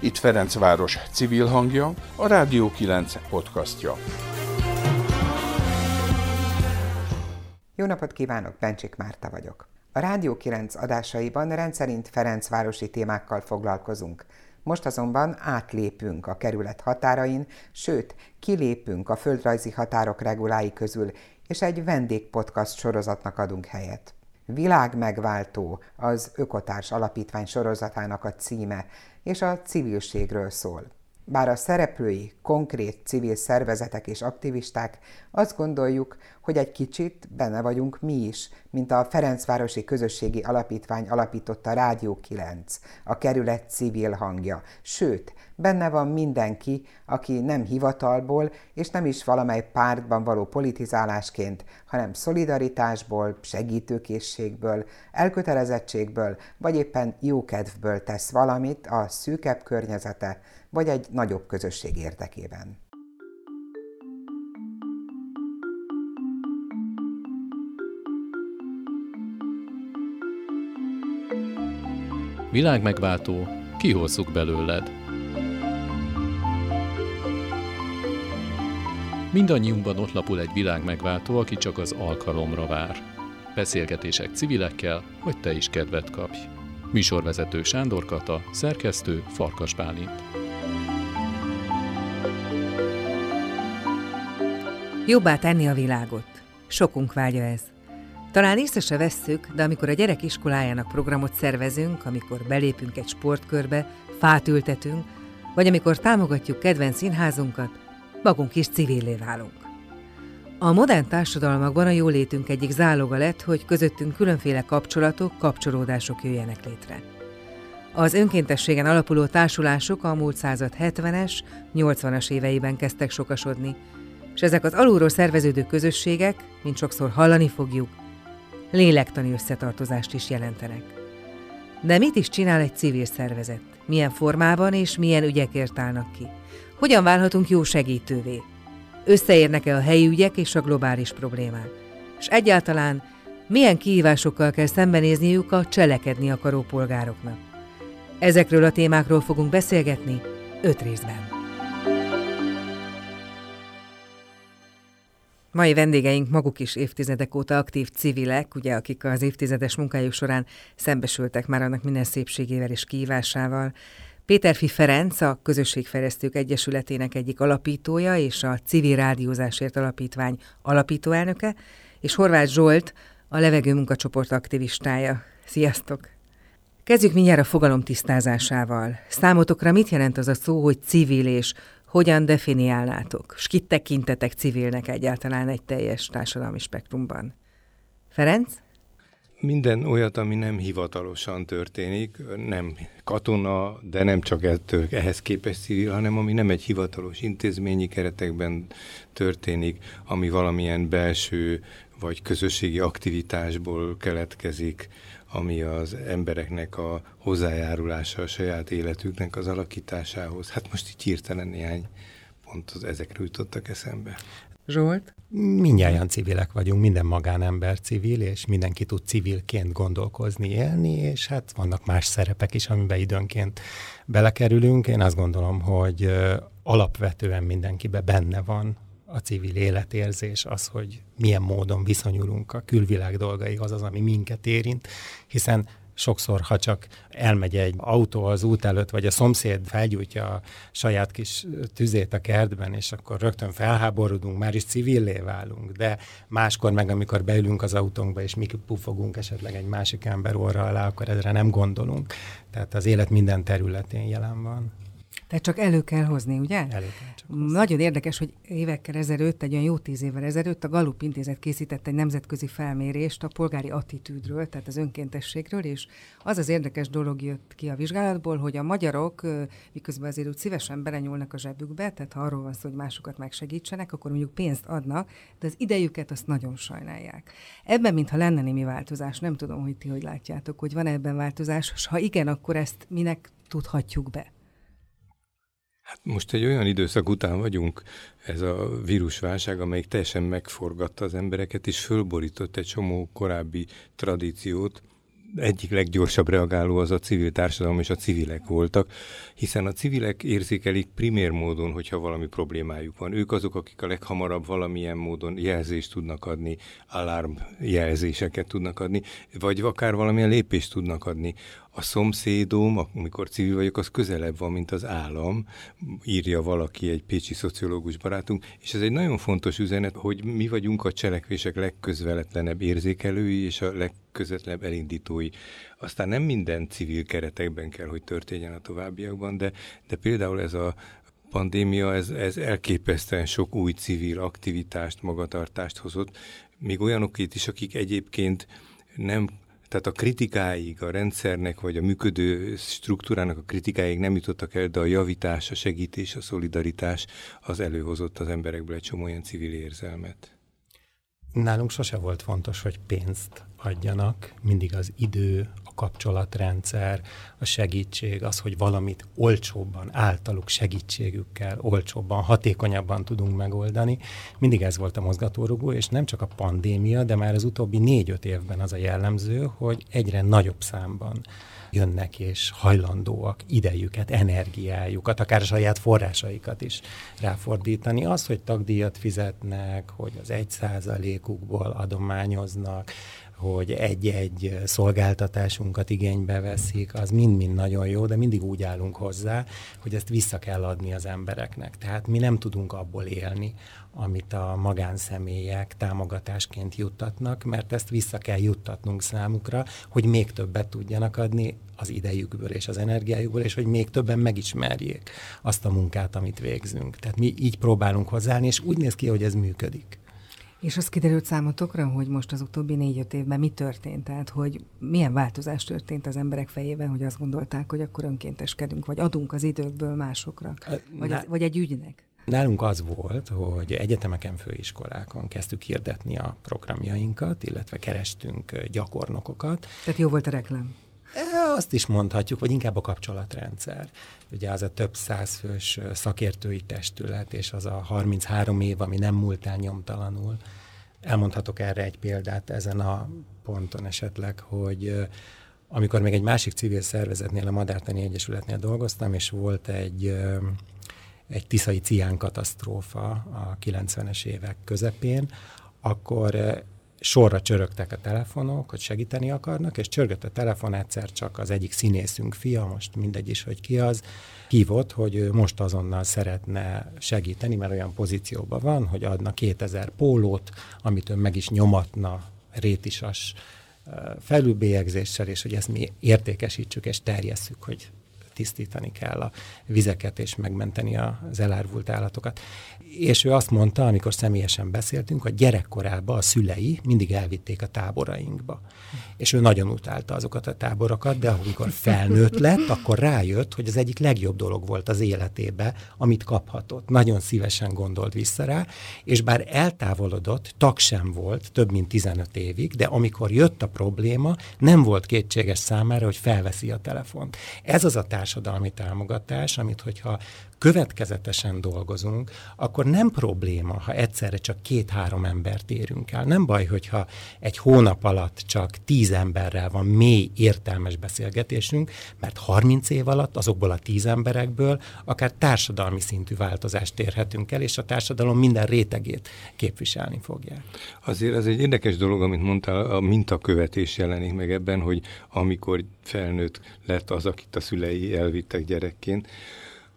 Itt Ferencváros civil hangja, a Rádió 9 podcastja. Jó napot kívánok, Bencsik Márta vagyok. A Rádió 9 adásaiban rendszerint Ferencvárosi témákkal foglalkozunk. Most azonban átlépünk a kerület határain, sőt, kilépünk a földrajzi határok regulái közül, és egy vendégpodcast sorozatnak adunk helyet. Világmegváltó az Ökotárs Alapítvány sorozatának a címe, és a civilségről szól. Bár a szereplői konkrét civil szervezetek és aktivisták, azt gondoljuk, hogy egy kicsit benne vagyunk mi is, mint a Ferencvárosi Közösségi Alapítvány alapította Rádió 9, a kerület civil hangja. Sőt, benne van mindenki, aki nem hivatalból és nem is valamely pártban való politizálásként, hanem szolidaritásból, segítőkészségből, elkötelezettségből vagy éppen jókedvből tesz valamit a szűkebb környezete vagy egy nagyobb közösség érdekében. Világmegváltó, kihozzuk belőled. Mindannyiunkban ott lapul egy világmegváltó, aki csak az alkalomra vár. Beszélgetések civilekkel, hogy te is kedvet kapj. Műsorvezető Sándor Kata, szerkesztő Farkas Bálint. Jobbá tenni a világot. Sokunk vágya ez. Talán észre se vesszük, de amikor a gyerek iskolájának programot szervezünk, amikor belépünk egy sportkörbe, fát ültetünk, vagy amikor támogatjuk kedvenc színházunkat, magunk is civillé válunk. A modern társadalmakban a jólétünk egyik záloga lett, hogy közöttünk különféle kapcsolatok, kapcsolódások jöjjenek létre. Az önkéntességen alapuló társulások a múlt század 70-es, 80-as éveiben kezdtek sokasodni, és ezek az alulról szerveződő közösségek, mint sokszor hallani fogjuk, lélektani összetartozást is jelentenek. De mit is csinál egy civil szervezet? Milyen formában és milyen ügyekért állnak ki? Hogyan válhatunk jó segítővé? Összeérnek-e a helyi ügyek és a globális problémák? És egyáltalán milyen kihívásokkal kell szembenézniük a cselekedni akaró polgároknak? Ezekről a témákról fogunk beszélgetni öt részben. Mai vendégeink maguk is évtizedek óta aktív civilek, ugye, akik az évtizedes munkájuk során szembesültek már annak minden szépségével és kihívásával. Péterfi Ferenc, a Közösségfejlesztők Egyesületének egyik alapítója és a Civil Rádiózásért Alapítvány alapítóelnöke, és Horváth Zsolt, a levegő munkacsoport aktivistája. Sziasztok! Kezdjük mindjárt a fogalom tisztázásával. Számotokra mit jelent az a szó, hogy civil és hogyan definiálnátok? És kit tekintetek civilnek egyáltalán egy teljes társadalmi spektrumban? Ferenc? Minden olyat, ami nem hivatalosan történik, nem katona, de nem csak ettől, ehhez képest civil, hanem ami nem egy hivatalos intézményi keretekben történik, ami valamilyen belső vagy közösségi aktivitásból keletkezik, ami az embereknek a hozzájárulása a saját életüknek az alakításához. Hát most így hirtelen néhány pont az ezekről jutottak eszembe. Zsolt? Mindjárt civilek vagyunk, minden magánember civil, és mindenki tud civilként gondolkozni, élni, és hát vannak más szerepek is, amiben időnként belekerülünk. Én azt gondolom, hogy alapvetően mindenkibe benne van a civil életérzés, az, hogy milyen módon viszonyulunk a külvilág dolgaihoz, az, ami minket érint, hiszen sokszor, ha csak elmegy egy autó az út előtt, vagy a szomszéd felgyújtja a saját kis tüzét a kertben, és akkor rögtön felháborodunk, már is civillé válunk, de máskor meg, amikor beülünk az autónkba, és mi pufogunk esetleg egy másik ember orra alá, akkor ezre nem gondolunk. Tehát az élet minden területén jelen van. Tehát csak elő kell hozni, ugye? Elő kell csak hozni. Nagyon érdekes, hogy évekkel ezelőtt, egy olyan jó tíz évvel ezelőtt a Gallup Intézet készített egy nemzetközi felmérést a polgári attitűdről, tehát az önkéntességről, és az az érdekes dolog jött ki a vizsgálatból, hogy a magyarok miközben azért úgy szívesen belenyúlnak a zsebükbe, tehát ha arról van szó, hogy másokat megsegítsenek, akkor mondjuk pénzt adnak, de az idejüket azt nagyon sajnálják. Ebben, mintha lenne némi változás, nem tudom, hogy ti hogy látjátok, hogy van ebben változás, és ha igen, akkor ezt minek tudhatjuk be? Hát most egy olyan időszak után vagyunk, ez a vírusválság, amelyik teljesen megforgatta az embereket, és fölborított egy csomó korábbi tradíciót, egyik leggyorsabb reagáló az a civil társadalom és a civilek voltak, hiszen a civilek érzékelik primér módon, hogyha valami problémájuk van. Ők azok, akik a leghamarabb valamilyen módon jelzést tudnak adni, alarm jelzéseket tudnak adni, vagy akár valamilyen lépést tudnak adni a szomszédom, amikor civil vagyok, az közelebb van, mint az állam, írja valaki, egy pécsi szociológus barátunk, és ez egy nagyon fontos üzenet, hogy mi vagyunk a cselekvések legközvetlenebb érzékelői és a legközvetlenebb elindítói. Aztán nem minden civil keretekben kell, hogy történjen a továbbiakban, de, de például ez a pandémia, ez, ez elképesztően sok új civil aktivitást, magatartást hozott, még olyanokét is, akik egyébként nem tehát a kritikáig, a rendszernek, vagy a működő struktúrának a kritikáig nem jutottak el, de a javítás, a segítés, a szolidaritás az előhozott az emberekből egy csomó olyan civil érzelmet. Nálunk sose volt fontos, hogy pénzt adjanak, mindig az idő, kapcsolatrendszer, a segítség, az, hogy valamit olcsóbban, általuk segítségükkel, olcsóbban, hatékonyabban tudunk megoldani. Mindig ez volt a mozgatórugó, és nem csak a pandémia, de már az utóbbi négy-öt évben az a jellemző, hogy egyre nagyobb számban jönnek és hajlandóak idejüket, energiájukat, akár saját forrásaikat is ráfordítani. Az, hogy tagdíjat fizetnek, hogy az egy százalékukból adományoznak, hogy egy-egy szolgáltatásunkat igénybe veszik, az mind-mind nagyon jó, de mindig úgy állunk hozzá, hogy ezt vissza kell adni az embereknek. Tehát mi nem tudunk abból élni, amit a magánszemélyek támogatásként juttatnak, mert ezt vissza kell juttatnunk számukra, hogy még többet tudjanak adni az idejükből és az energiájukból, és hogy még többen megismerjék azt a munkát, amit végzünk. Tehát mi így próbálunk hozzáállni, és úgy néz ki, hogy ez működik. És az kiderült számotokra, hogy most az utóbbi négy-öt évben mi történt? Tehát, hogy milyen változás történt az emberek fejében, hogy azt gondolták, hogy akkor önkénteskedünk, vagy adunk az időkből másokra, vagy, az, vagy egy ügynek? Nálunk az volt, hogy egyetemeken, főiskolákon kezdtük hirdetni a programjainkat, illetve kerestünk gyakornokokat. Tehát jó volt a reklám? Azt is mondhatjuk, vagy inkább a kapcsolatrendszer. Ugye az a több százfős szakértői testület, és az a 33 év, ami nem múlt el nyomtalanul. Elmondhatok erre egy példát ezen a ponton esetleg, hogy amikor még egy másik civil szervezetnél, a Madártani Egyesületnél dolgoztam, és volt egy egy tiszai cián katasztrófa a 90-es évek közepén, akkor sorra csörögtek a telefonok, hogy segíteni akarnak, és csörgött a telefon egyszer csak az egyik színészünk fia, most mindegy is, hogy ki az, hívott, hogy ő most azonnal szeretne segíteni, mert olyan pozícióban van, hogy adna 2000 pólót, amit ő meg is nyomatna rétisas felülbélyegzéssel, és hogy ezt mi értékesítsük és terjesszük, hogy tisztítani kell a vizeket és megmenteni az elárvult állatokat. És ő azt mondta, amikor személyesen beszéltünk, hogy gyerekkorában a szülei mindig elvitték a táborainkba. És ő nagyon utálta azokat a táborokat, de amikor felnőtt lett, akkor rájött, hogy az egyik legjobb dolog volt az életébe, amit kaphatott. Nagyon szívesen gondolt vissza rá, és bár eltávolodott, tag sem volt több mint 15 évig, de amikor jött a probléma, nem volt kétséges számára, hogy felveszi a telefont. Ez az a társadalmi támogatás, amit hogyha következetesen dolgozunk, akkor nem probléma, ha egyszerre csak két-három embert érünk el. Nem baj, hogyha egy hónap alatt csak tíz emberrel van mély, értelmes beszélgetésünk, mert 30 év alatt azokból a tíz emberekből akár társadalmi szintű változást érhetünk el, és a társadalom minden rétegét képviselni fogják. Azért ez egy érdekes dolog, amit mondtál, a mintakövetés jelenik meg ebben, hogy amikor felnőtt lett az, akit a szülei elvittek gyerekként,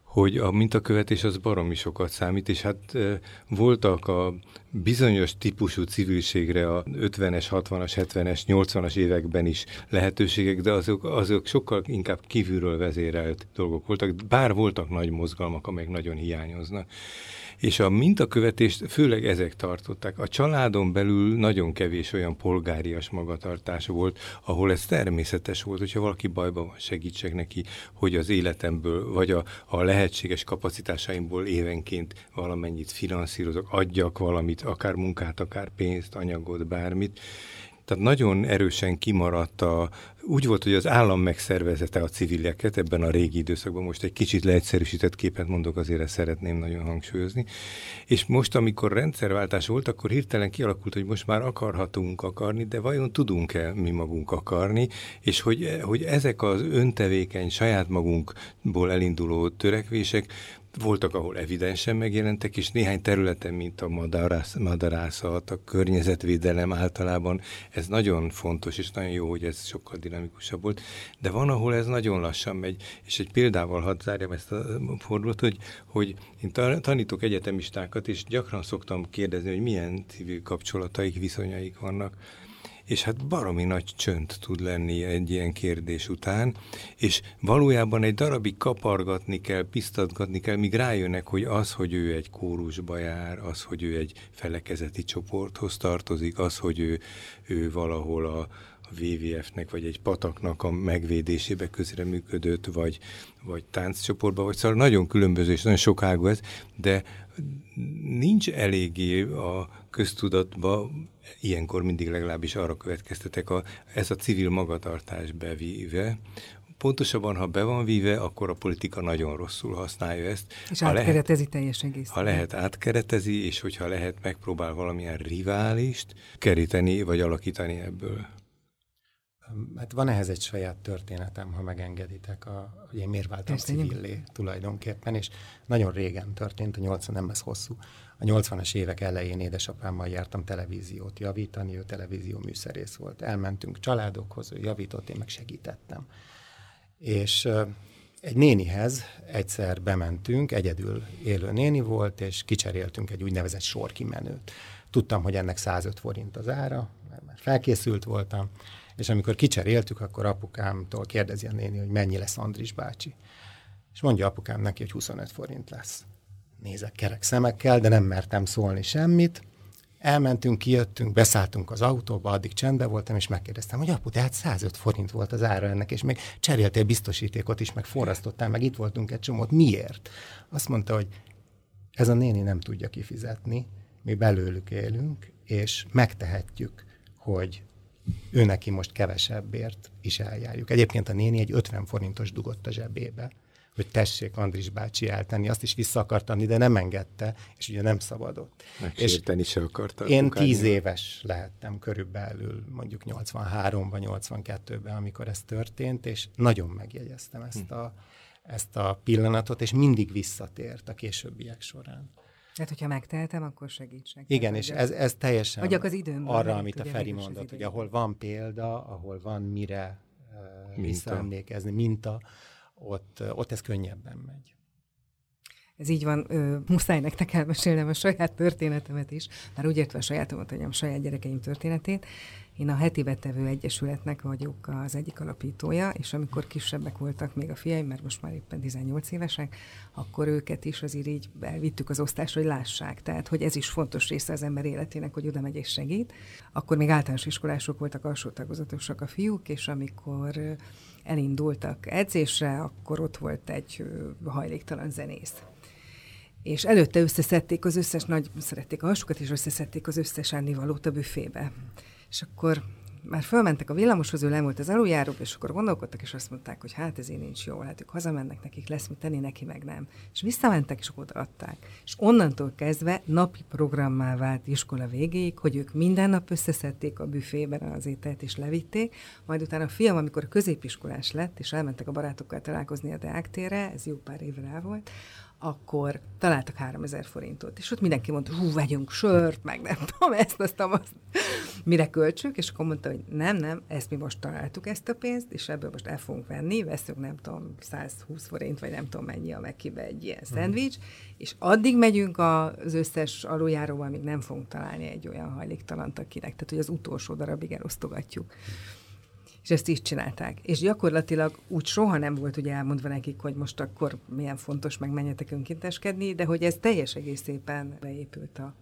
hogy a mintakövetés az baromi sokat számít, és hát voltak a bizonyos típusú civilségre a 50-es, 60-as, 70-es, 80-as években is lehetőségek, de azok, azok sokkal inkább kívülről vezérelt dolgok voltak, bár voltak nagy mozgalmak, amelyek nagyon hiányoznak és a mintakövetést főleg ezek tartották. A családon belül nagyon kevés olyan polgárias magatartás volt, ahol ez természetes volt, hogyha valaki bajban van, segítsek neki, hogy az életemből, vagy a, a lehetséges kapacitásaimból évenként valamennyit finanszírozok, adjak valamit, akár munkát, akár pénzt, anyagot, bármit Tehát nagyon erősen kimaradt a, úgy volt, hogy az állam megszervezete a civileket ebben a régi időszakban, most egy kicsit leegyszerűsített képet mondok, azért ezt szeretném nagyon hangsúlyozni. És most, amikor rendszerváltás volt, akkor hirtelen kialakult, hogy most már akarhatunk akarni, de vajon tudunk-e mi magunk akarni, és hogy, hogy ezek az öntevékeny, saját magunkból elinduló törekvések voltak, ahol evidensen megjelentek, és néhány területen, mint a madarász, madarászat, a környezetvédelem általában, ez nagyon fontos, és nagyon jó, hogy ez sokkal dinamikusabb volt, de van, ahol ez nagyon lassan megy, és egy példával hadd zárjam ezt a fordulót, hogy, hogy én tanítok egyetemistákat, és gyakran szoktam kérdezni, hogy milyen civil kapcsolataik, viszonyaik vannak, és hát baromi nagy csönd tud lenni egy ilyen kérdés után, és valójában egy darabig kapargatni kell, pisztatgatni kell, míg rájönnek, hogy az, hogy ő egy kórusba jár, az, hogy ő egy felekezeti csoporthoz tartozik, az, hogy ő, ő valahol a, a WWF-nek, vagy egy pataknak a megvédésébe közreműködött, vagy, vagy tánccsoportba, vagy szóval nagyon különböző és nagyon sokágú ez, de nincs eléggé a köztudatba, ilyenkor mindig legalábbis arra következtetek, a, ez a civil magatartás bevíve, Pontosabban, ha be van víve, akkor a politika nagyon rosszul használja ezt. És ha átkeretezi lehet, teljes egész. Ha lehet, átkeretezi, és hogyha lehet, megpróbál valamilyen riválist keríteni, vagy alakítani ebből. Hát van ehhez egy saját történetem, ha megengeditek, a, hogy én miért váltam civillé tulajdonképpen, és nagyon régen történt, a 80 nem ez hosszú. A 80-as évek elején édesapámmal jártam televíziót javítani, ő televízió műszerész volt. Elmentünk családokhoz, ő javított, én meg segítettem. És egy nénihez egyszer bementünk, egyedül élő néni volt, és kicseréltünk egy úgynevezett sorkimenőt. Tudtam, hogy ennek 105 forint az ára, mert már felkészült voltam, és amikor kicseréltük, akkor apukámtól kérdezi a néni, hogy mennyi lesz Andris bácsi. És mondja apukám neki, hogy 25 forint lesz. Nézek kerek szemekkel, de nem mertem szólni semmit. Elmentünk, kijöttünk, beszálltunk az autóba, addig csendben voltam, és megkérdeztem, hogy apu, tehát 105 forint volt az ára ennek, és még cseréltél biztosítékot is, meg forrasztottál, meg itt voltunk egy csomót. Miért? Azt mondta, hogy ez a néni nem tudja kifizetni, mi belőlük élünk, és megtehetjük, hogy ő neki most kevesebbért is eljárjuk. Egyébként a néni egy 50 forintos dugott a zsebébe, hogy tessék Andris bácsi eltenni, azt is vissza akart adni, de nem engedte, és ugye nem szabadott. Megsérteni se akarta. Én tíz éves lehettem körülbelül, mondjuk 83-ban, 82-ben, amikor ez történt, és nagyon megjegyeztem ezt hm. a, ezt a pillanatot, és mindig visszatért a későbbiek során. Tehát, hogyha megtehetem, akkor segítsek. Igen, és ez, ez teljesen Vagyok az időmben, arra, amit a Feri mondott, hogy ahol van példa, ahol van mire uh, visszaemlékezni, minta, ott, ott ez könnyebben megy. Ez így van, ö, muszáj nektek elmesélnem a saját történetemet is, már úgy értve a sajátomat, hogy a saját gyerekeim történetét. Én a Heti Betevő Egyesületnek vagyok az egyik alapítója, és amikor kisebbek voltak még a fiaim, mert most már éppen 18 évesek, akkor őket is azért így elvittük az osztásra, hogy lássák. Tehát, hogy ez is fontos része az ember életének, hogy oda megy és segít. Akkor még általános iskolások voltak, alsó tagozatosak a fiúk, és amikor elindultak edzésre, akkor ott volt egy hajléktalan zenész és előtte összeszedték az összes, nagy szerették a hasukat, és összeszedték az összes ennivalót a büfébe. És akkor már fölmentek a villamoshoz, ő lemúlt az aluljárók, és akkor gondolkodtak, és azt mondták, hogy hát ez én nincs jó, hát ők hazamennek, nekik lesz mit tenni, neki meg nem. És visszamentek, és odaadták. És onnantól kezdve napi programmá vált iskola végéig, hogy ők minden nap összeszedték a büfében az ételt, és levitték, majd utána a fiam, amikor középiskolás lett, és elmentek a barátokkal találkozni a Deák ez jó pár évre rá volt, akkor találtak 3000 forintot. És ott mindenki mondta, hú, vegyünk sört, meg nem tudom, ezt, azt, azt, mire költsük, és akkor mondta, hogy nem, nem, ezt mi most találtuk ezt a pénzt, és ebből most el fogunk venni, veszünk nem tudom, 120 forint, vagy nem tudom mennyi a megkibe egy ilyen hmm. szendvics, és addig megyünk az összes aluljáróval, amíg nem fogunk találni egy olyan hajléktalant, akinek, tehát hogy az utolsó darabig elosztogatjuk. Hmm és ezt így csinálták. És gyakorlatilag úgy soha nem volt ugye elmondva nekik, hogy most akkor milyen fontos, meg menjetek önkénteskedni, de hogy ez teljes egész szépen beépült a,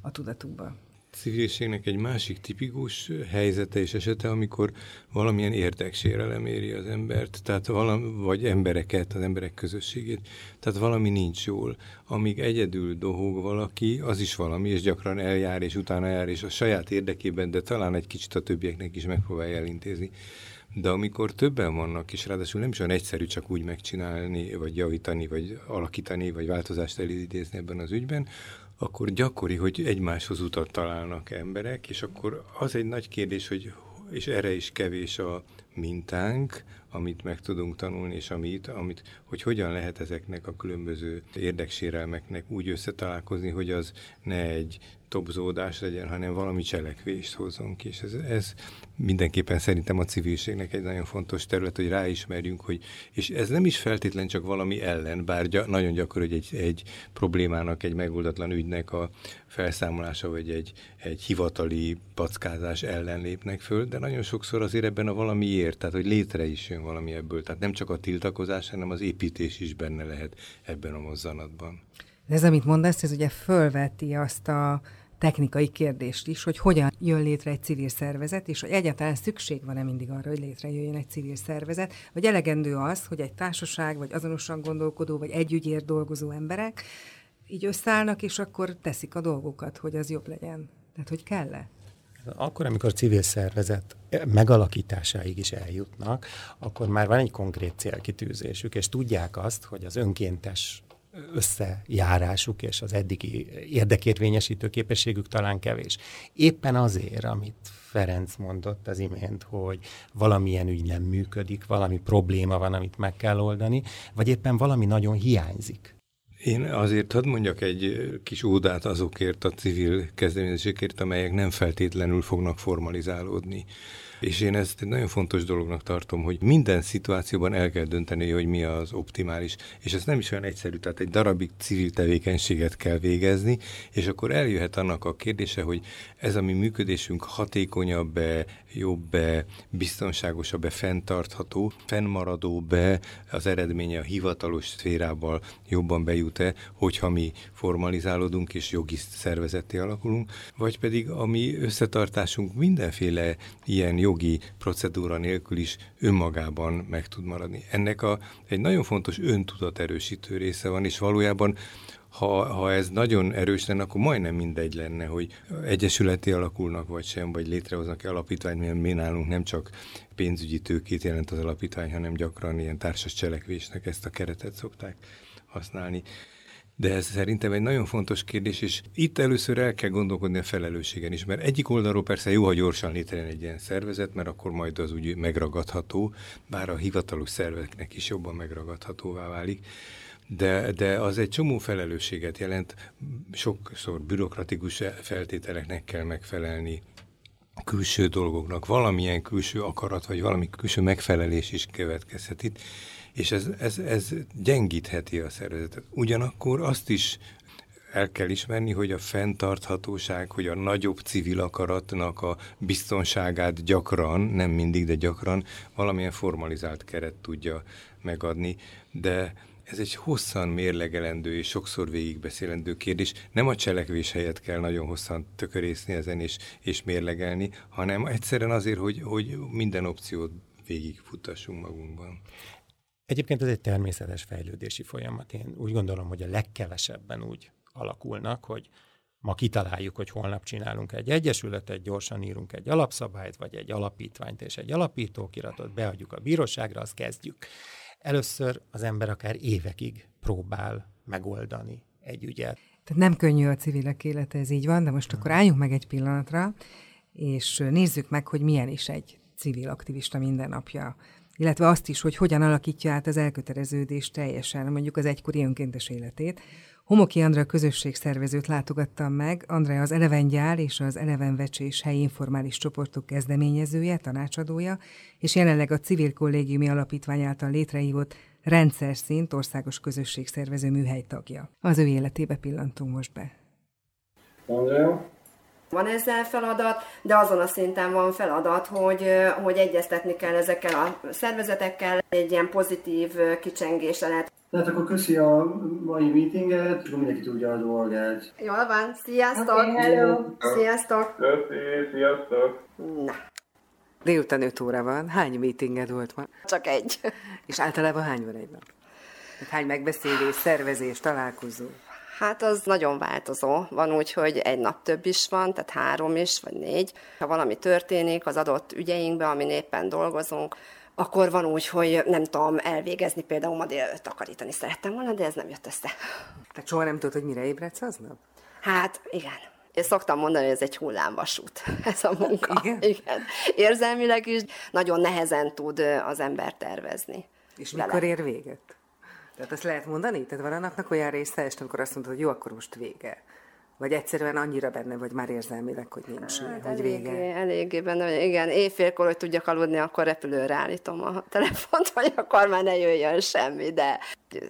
a tudatukba. Civilségnek egy másik tipikus helyzete és esete, amikor valamilyen érdeksérelem éri az embert, tehát valami, vagy embereket, az emberek közösségét, tehát valami nincs jól. Amíg egyedül dohog valaki, az is valami, és gyakran eljár, és utána jár, és a saját érdekében, de talán egy kicsit a többieknek is megpróbálja elintézni. De amikor többen vannak, és ráadásul nem is olyan egyszerű csak úgy megcsinálni, vagy javítani, vagy alakítani, vagy változást elidézni ebben az ügyben, akkor gyakori, hogy egymáshoz utat találnak emberek, és akkor az egy nagy kérdés, hogy és erre is kevés a mintánk, amit meg tudunk tanulni, és amit, amit, hogy hogyan lehet ezeknek a különböző érdeksérelmeknek úgy összetalálkozni, hogy az ne egy topzódás legyen, hanem valami cselekvést hozzon ki. És ez, ez mindenképpen szerintem a civilségnek egy nagyon fontos terület, hogy ráismerjünk, hogy, és ez nem is feltétlen csak valami ellen, bár gy- nagyon gyakori, hogy egy, egy problémának, egy megoldatlan ügynek a felszámolása, vagy egy, egy hivatali packázás ellen lépnek föl, de nagyon sokszor azért ebben a valamiért, tehát hogy létre is jön valami ebből. Tehát nem csak a tiltakozás, hanem az építés is benne lehet ebben a mozzanatban. Ez, amit mondasz, ez ugye fölveti azt a technikai kérdést is, hogy hogyan jön létre egy civil szervezet, és hogy egyáltalán szükség van-e mindig arra, hogy létrejöjjön egy civil szervezet, vagy elegendő az, hogy egy társaság, vagy azonosan gondolkodó, vagy együgyért dolgozó emberek így összeállnak, és akkor teszik a dolgokat, hogy az jobb legyen. Tehát, hogy kell-e? Akkor, amikor civil szervezet megalakításáig is eljutnak, akkor már van egy konkrét célkitűzésük, és tudják azt, hogy az önkéntes összejárásuk és az eddigi érdekérvényesítő képességük talán kevés. Éppen azért, amit Ferenc mondott az imént, hogy valamilyen ügy nem működik, valami probléma van, amit meg kell oldani, vagy éppen valami nagyon hiányzik. Én azért hadd mondjak egy kis ódát azokért a civil kezdeményezésekért, amelyek nem feltétlenül fognak formalizálódni. És én ezt egy nagyon fontos dolognak tartom, hogy minden szituációban el kell dönteni, hogy mi az optimális. És ez nem is olyan egyszerű, tehát egy darabig civil tevékenységet kell végezni, és akkor eljöhet annak a kérdése, hogy ez a mi működésünk hatékonyabb-e, jobb-e, biztonságosabb-e, fenntartható, fennmaradó-e, az eredménye a hivatalos szférával jobban bejut-e, hogyha mi formalizálódunk és jogi szervezetté alakulunk, vagy pedig a mi összetartásunk mindenféle ilyen jogi procedúra nélkül is önmagában meg tud maradni. Ennek a, egy nagyon fontos öntudat erősítő része van, és valójában ha, ha ez nagyon erős lenne, akkor majdnem mindegy lenne, hogy egyesületi alakulnak vagy sem, vagy létrehoznak-e alapítványt, mert mi nálunk nem csak pénzügyi tőkét jelent az alapítvány, hanem gyakran ilyen társas cselekvésnek ezt a keretet szokták használni. De ez szerintem egy nagyon fontos kérdés, és itt először el kell gondolkodni a felelősségen is, mert egyik oldalról persze jó, ha gyorsan létrejön egy ilyen szervezet, mert akkor majd az úgy megragadható, bár a hivatalos szerveknek is jobban megragadhatóvá válik, de, de az egy csomó felelősséget jelent, sokszor bürokratikus feltételeknek kell megfelelni, külső dolgoknak, valamilyen külső akarat, vagy valami külső megfelelés is következhet itt, és ez, ez, ez gyengítheti a szervezetet. Ugyanakkor azt is el kell ismerni, hogy a fenntarthatóság, hogy a nagyobb civil akaratnak a biztonságát gyakran, nem mindig, de gyakran valamilyen formalizált keret tudja megadni, de ez egy hosszan mérlegelendő és sokszor végigbeszélendő kérdés. Nem a cselekvés helyett kell nagyon hosszan tökörészni ezen és, és mérlegelni, hanem egyszerűen azért, hogy, hogy minden opciót végigfutassunk magunkban. Egyébként ez egy természetes fejlődési folyamat. Én úgy gondolom, hogy a legkevesebben úgy alakulnak, hogy ma kitaláljuk, hogy holnap csinálunk egy egyesületet, gyorsan írunk egy alapszabályt, vagy egy alapítványt és egy alapítókiratot, beadjuk a bíróságra, azt kezdjük. Először az ember akár évekig próbál megoldani egy ügyet. Tehát nem könnyű a civilek élete, ez így van, de most akkor álljunk meg egy pillanatra, és nézzük meg, hogy milyen is egy civil aktivista mindennapja illetve azt is, hogy hogyan alakítja át az elköteleződés teljesen, mondjuk az egykori önkéntes életét. Homoki Andrea közösségszervezőt látogattam meg, Andrea az Eleven Gyár és az Eleven Vecsés helyi informális csoportok kezdeményezője, tanácsadója, és jelenleg a Civil Kollégiumi Alapítvány által létrehívott rendszer szint országos közösségszervező műhely tagja. Az ő életébe pillantunk most be. Andrea, van ezzel feladat, de azon a szinten van feladat, hogy, hogy egyeztetni kell ezekkel a szervezetekkel, egy ilyen pozitív kicsengésre lehet. Tehát akkor köszi a mai meetinget, és mindenki tudja a dolgát. Jól van, sziasztok! Okay, hello! Sziasztok! Köszi, sziasztok! Na. Délután 5 óra van. Hány meetinged volt ma? Csak egy. És általában hány van egy nap? Hány megbeszélés, szervezés, találkozó? Hát az nagyon változó. Van úgy, hogy egy nap több is van, tehát három is, vagy négy. Ha valami történik az adott ügyeinkben, amin éppen dolgozunk, akkor van úgy, hogy nem tudom elvégezni, például ma délelőtt takarítani szerettem volna, de ez nem jött össze. Tehát soha nem tudod, hogy mire ébredsz aznap? Hát igen. Én szoktam mondani, hogy ez egy hullámvasút, ez a munka. Igen? Igen. Érzelmileg is nagyon nehezen tud az ember tervezni. És vele. mikor ér véget? Tehát azt lehet mondani? Tehát van annak olyan része, és amikor azt mondod, hogy jó, akkor most vége. Vagy egyszerűen annyira benne vagy már érzelmileg, hogy nincs, hát, hogy eléggé, vége? Eléggé benne, igen. Éjfélkor, hogy tudjak aludni, akkor repülőre állítom a telefont, hogy akkor már ne jöjjön semmi, de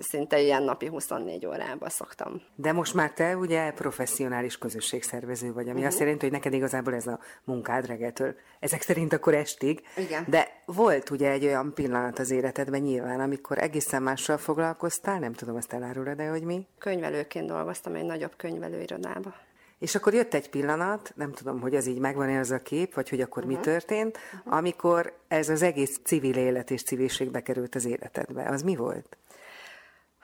szinte ilyen napi 24 órában szoktam. De most már te ugye professzionális közösségszervező vagy, ami uh-huh. azt jelenti, hogy neked igazából ez a munkád reggeltől, ezek szerint akkor estig. Igen. De volt ugye egy olyan pillanat az életedben nyilván, amikor egészen mással foglalkoztál, nem tudom, azt elárulod de hogy mi? Könyvelőként dolgoztam egy nagyobb könyvelőirodába. És akkor jött egy pillanat, nem tudom, hogy az így megvan ez a kép, vagy hogy akkor uh-huh. mi történt, uh-huh. amikor ez az egész civil élet és civilség bekerült az életedbe. Az mi volt?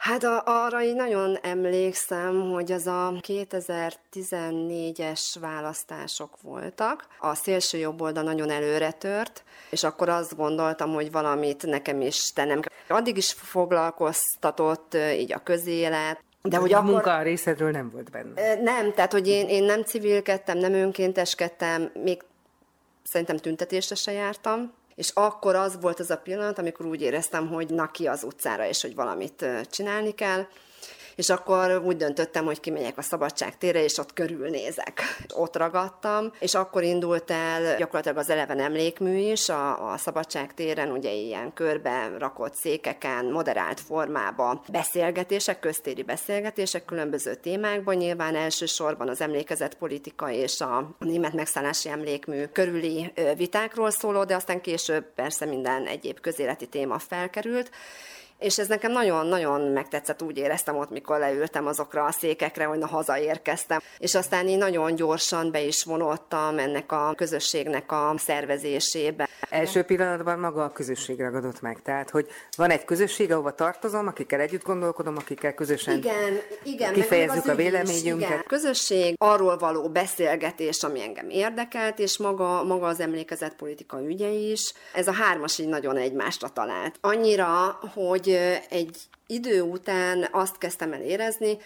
Hát a, arra így nagyon emlékszem, hogy az a 2014-es választások voltak. A szélső jobb oldal nagyon előre tört, és akkor azt gondoltam, hogy valamit nekem is tennem. Addig is foglalkoztatott így a közélet, de hogy a akkor... munka a részedről nem volt benne. Nem, tehát hogy én, én nem civilkedtem, nem önkénteskedtem, még szerintem tüntetésre se jártam, és akkor az volt az a pillanat, amikor úgy éreztem, hogy na ki az utcára, és hogy valamit csinálni kell és akkor úgy döntöttem, hogy kimegyek a szabadság térre, és ott körülnézek. Ott ragadtam, és akkor indult el gyakorlatilag az eleven emlékmű is a, a szabadság téren, ugye ilyen körbe rakott székeken, moderált formába beszélgetések, köztéri beszélgetések különböző témákban, nyilván elsősorban az emlékezett politika és a német megszállási emlékmű körüli vitákról szóló, de aztán később persze minden egyéb közéleti téma felkerült, és ez nekem nagyon-nagyon megtetszett, úgy éreztem ott, mikor leültem azokra a székekre, hogy na hazaérkeztem. És aztán én nagyon gyorsan be is vonottam ennek a közösségnek a szervezésébe. Első pillanatban maga a közösség ragadott meg, tehát hogy van egy közösség, ahova tartozom, akikkel együtt gondolkodom, akikkel közösen igen, igen, kifejezzük a véleményünket. Igen. Közösség, arról való beszélgetés, ami engem érdekelt, és maga, maga az emlékezett politika ügye is. Ez a hármas így nagyon egymásra talált. Annyira, hogy egy idő után azt kezdtem el érezni,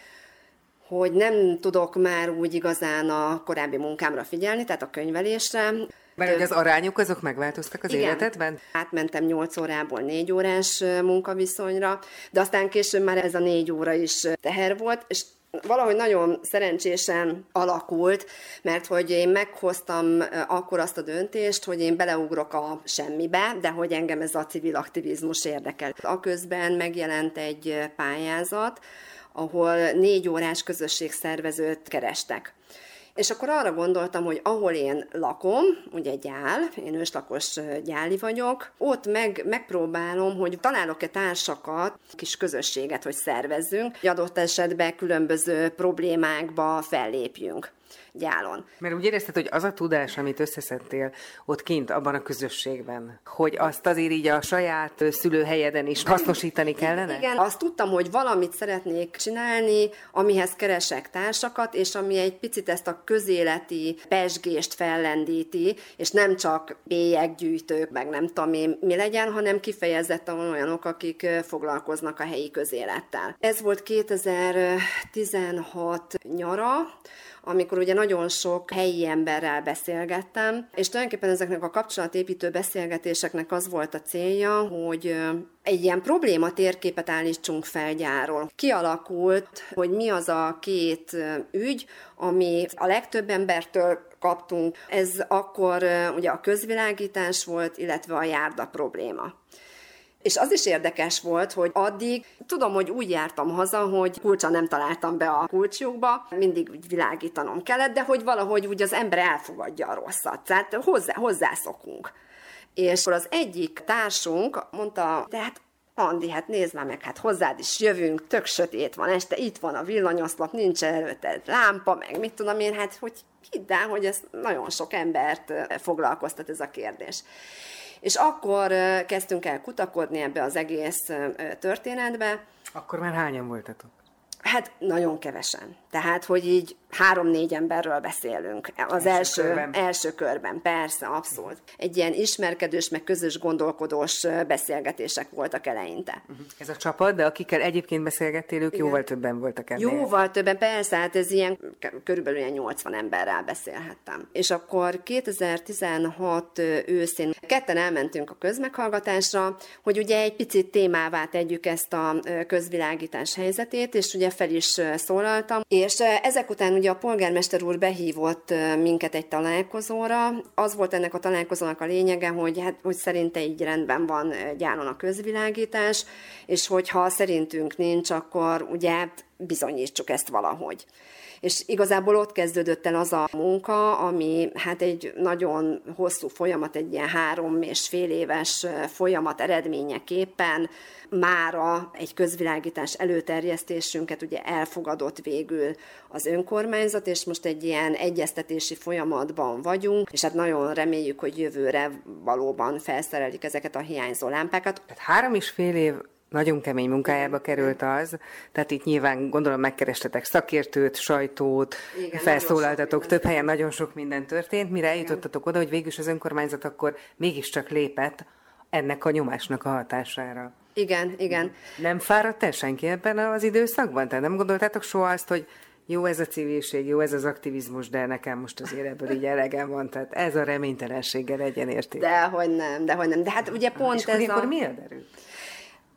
hogy nem tudok már úgy igazán a korábbi munkámra figyelni, tehát a könyvelésre. Mert hogy az arányok azok megváltoztak az Igen. életedben? Átmentem 8 órából 4 órás munkaviszonyra, de aztán később már ez a 4 óra is teher volt, és valahogy nagyon szerencsésen alakult, mert hogy én meghoztam akkor azt a döntést, hogy én beleugrok a semmibe, de hogy engem ez a civil aktivizmus érdekel. A közben megjelent egy pályázat, ahol négy órás közösségszervezőt kerestek. És akkor arra gondoltam, hogy ahol én lakom, ugye gyál, én őslakos gyáli vagyok, ott meg, megpróbálom, hogy találok-e társakat, kis közösséget, hogy szervezzünk, adott esetben különböző problémákba fellépjünk gyálon. Mert úgy érezted, hogy az a tudás, amit összeszedtél ott kint, abban a közösségben, hogy azt azért így a saját szülőhelyeden is hasznosítani kellene? Igen, azt tudtam, hogy valamit szeretnék csinálni, amihez keresek társakat, és ami egy picit ezt a közéleti pesgést fellendíti, és nem csak bélyeggyűjtők, meg nem tudom én mi legyen, hanem kifejezetten olyanok, akik foglalkoznak a helyi közélettel. Ez volt 2016 nyara, amikor ugye nagyon sok helyi emberrel beszélgettem, és tulajdonképpen ezeknek a kapcsolatépítő beszélgetéseknek az volt a célja, hogy egy ilyen probléma térképet állítsunk fel gyáról. Kialakult, hogy mi az a két ügy, ami a legtöbb embertől kaptunk. Ez akkor ugye a közvilágítás volt, illetve a járda probléma. És az is érdekes volt, hogy addig tudom, hogy úgy jártam haza, hogy kulcsa nem találtam be a kulcsjukba, mindig világítanom kellett, de hogy valahogy úgy az ember elfogadja a rosszat. Tehát hozzá, hozzászokunk. És akkor az egyik társunk mondta, de hát Andi, hát nézd már meg, hát hozzád is jövünk, tök sötét van este, itt van a villanyoszlop, nincs előtte lámpa, meg mit tudom én, hát hogy hidd el, hogy ez nagyon sok embert foglalkoztat ez a kérdés. És akkor kezdtünk el kutakodni ebbe az egész történetbe. Akkor már hányan voltatok? Hát nagyon kevesen. Tehát, hogy így három-négy emberről beszélünk. Az első, első, körben. első körben, persze, abszolút. Egy ilyen ismerkedős, meg közös gondolkodós beszélgetések voltak eleinte. Uh-huh. Ez a csapat, de akikkel egyébként beszélgettél, ők Igen. jóval többen voltak ennél. Jóval többen, persze, hát ez ilyen, körülbelül ilyen 80 emberrel beszélhettem. És akkor 2016 őszén ketten elmentünk a közmeghallgatásra, hogy ugye egy picit témává tegyük ezt a közvilágítás helyzetét, és ugye fel is szólaltam, és ezek után ugye a polgármester úr behívott minket egy találkozóra. Az volt ennek a találkozónak a lényege, hogy, hát, hogy szerinte így rendben van gyáron a közvilágítás, és hogyha szerintünk nincs, akkor ugye bizonyítsuk ezt valahogy és igazából ott kezdődött el az a munka, ami hát egy nagyon hosszú folyamat, egy ilyen három és fél éves folyamat eredményeképpen mára egy közvilágítás előterjesztésünket ugye elfogadott végül az önkormányzat, és most egy ilyen egyeztetési folyamatban vagyunk, és hát nagyon reméljük, hogy jövőre valóban felszerelik ezeket a hiányzó lámpákat. Tehát három és fél év nagyon kemény munkájába került az, tehát itt nyilván gondolom megkerestetek szakértőt, sajtót, Igen, felszólaltatok, több helyen nagyon sok minden történt, mire eljutottatok oda, hogy végül az önkormányzat akkor mégiscsak lépett ennek a nyomásnak a hatására. Igen, igen. Nem fáradt el senki ebben az időszakban? Tehát nem gondoltátok soha azt, hogy jó ez a civilség, jó ez az aktivizmus, de nekem most azért ebből így elegem van, tehát ez a reménytelenséggel legyen érték. Dehogy nem, dehogy nem. De hát ugye pont És ez akkor a... mi a derült?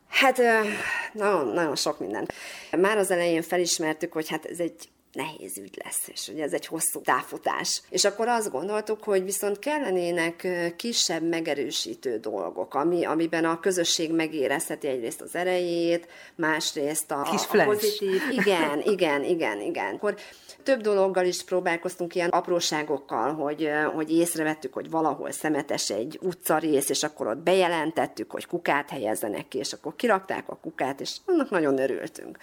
Hát nagyon, nagyon sok minden. Már az elején felismertük, hogy hát ez egy nehéz ügy lesz, és hogy ez egy hosszú távfutás. És akkor azt gondoltuk, hogy viszont kellenének kisebb megerősítő dolgok, ami, amiben a közösség megérezheti egyrészt az erejét, másrészt a, Kis a pozitív. Igen, igen, igen, igen. Akkor több dologgal is próbálkoztunk ilyen apróságokkal, hogy, hogy észrevettük, hogy valahol szemetes egy utcarész, és akkor ott bejelentettük, hogy kukát helyezzenek ki, és akkor kirakták a kukát, és annak nagyon örültünk.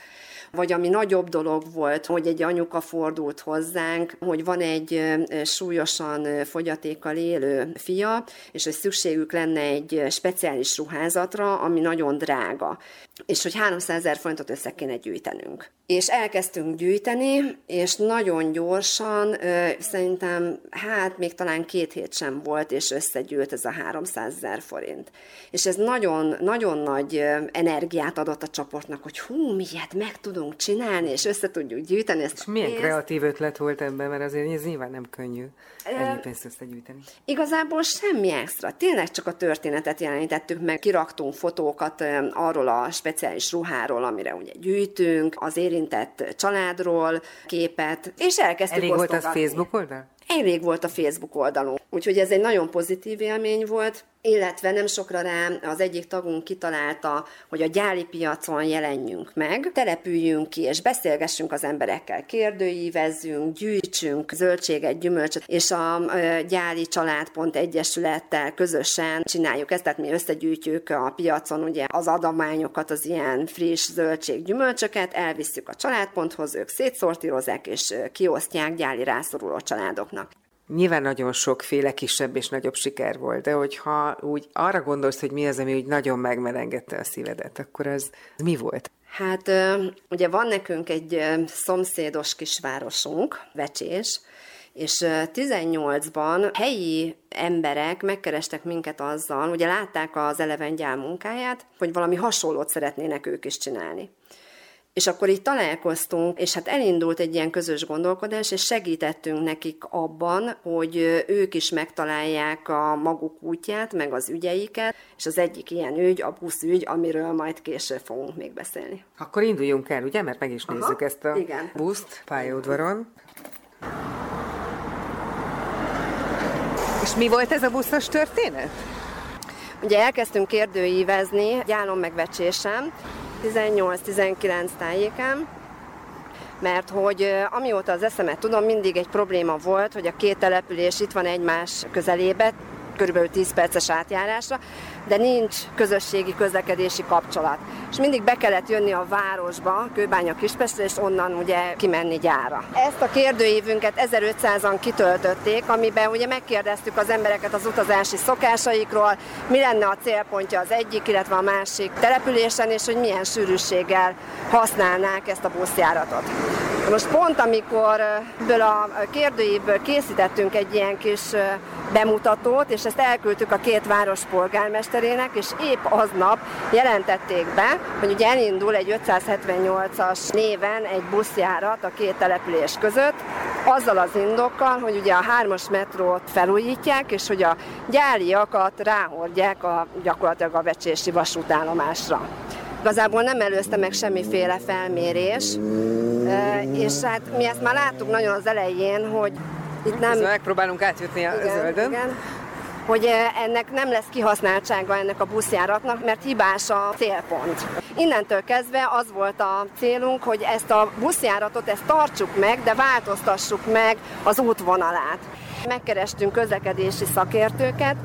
Vagy ami nagyobb dolog volt, hogy egy anyuka fordult hozzánk, hogy van egy súlyosan fogyatékkal élő fia, és hogy szükségük lenne egy speciális ruházatra, ami nagyon drága és hogy 300 ezer forintot össze kéne gyűjtenünk. És elkezdtünk gyűjteni, és nagyon gyorsan, szerintem, hát még talán két hét sem volt, és összegyűlt ez a 300 ezer forint. És ez nagyon, nagyon nagy energiát adott a csoportnak, hogy hú, mi ilyet meg tudunk csinálni, és össze tudjuk gyűjteni ezt És milyen pénzt. kreatív ötlet volt ebben, mert azért ez nyilván nem könnyű ennyi pénzt összegyűjteni. Igazából semmi extra. Tényleg csak a történetet jelenítettük meg, kiraktunk fotókat arról a speciális ruháról, amire ugye gyűjtünk, az érintett családról képet, és elkezdtük Elég volt az Facebook oldal? Elég volt a Facebook oldalon. Úgyhogy ez egy nagyon pozitív élmény volt illetve nem sokra rá az egyik tagunk kitalálta, hogy a gyáli piacon jelenjünk meg, települjünk ki, és beszélgessünk az emberekkel, kérdőívezzünk, gyűjtsünk zöldséget, gyümölcsöt, és a gyáli családpont egyesülettel közösen csináljuk ezt, tehát mi összegyűjtjük a piacon ugye az adományokat, az ilyen friss zöldség, gyümölcsöket, elvisszük a családponthoz, ők szétszortírozzák és kiosztják gyáli rászoruló családoknak. Nyilván nagyon sokféle kisebb és nagyobb siker volt, de hogyha úgy arra gondolsz, hogy mi az, ami úgy nagyon megmelengette a szívedet, akkor az mi volt? Hát ugye van nekünk egy szomszédos kisvárosunk, Vecsés, és 18-ban helyi emberek megkerestek minket azzal, ugye látták az eleven gyár munkáját, hogy valami hasonlót szeretnének ők is csinálni. És akkor így találkoztunk, és hát elindult egy ilyen közös gondolkodás, és segítettünk nekik abban, hogy ők is megtalálják a maguk útját, meg az ügyeiket, és az egyik ilyen ügy a buszügy, amiről majd később fogunk még beszélni. Akkor induljunk el, ugye? Mert meg is Aha, nézzük ezt a igen. buszt pályaudvaron. És mi volt ez a buszos történet? Ugye elkezdtünk kérdőívezni, gyálom megvecsésem, 18-19 tájéken, mert hogy amióta az eszemet tudom, mindig egy probléma volt, hogy a két település itt van egymás közelébe, körülbelül 10 perces átjárásra, de nincs közösségi közlekedési kapcsolat. És mindig be kellett jönni a városba, Kőbánya Kispestre, és onnan ugye kimenni gyára. Ezt a kérdőívünket 1500-an kitöltötték, amiben ugye megkérdeztük az embereket az utazási szokásaikról, mi lenne a célpontja az egyik, illetve a másik településen, és hogy milyen sűrűséggel használnák ezt a buszjáratot. Most pont amikor ebből a kérdőívből készítettünk egy ilyen kis bemutatót, és ezt elküldtük a két város polgármesterének, és épp aznap jelentették be, hogy ugye elindul egy 578-as néven egy buszjárat a két település között, azzal az indokkal, hogy ugye a hármas metrót felújítják, és hogy a gyáriakat ráhordják a, gyakorlatilag a becsési vasútállomásra. Igazából nem előzte meg semmiféle felmérés, és hát mi ezt már láttuk nagyon az elején, hogy itt nem... Közben megpróbálunk átjutni a igen, zöldön. Igen hogy ennek nem lesz kihasználtsága ennek a buszjáratnak, mert hibás a célpont. Innentől kezdve az volt a célunk, hogy ezt a buszjáratot ezt tartsuk meg, de változtassuk meg az útvonalát. Megkerestünk közlekedési szakértőket,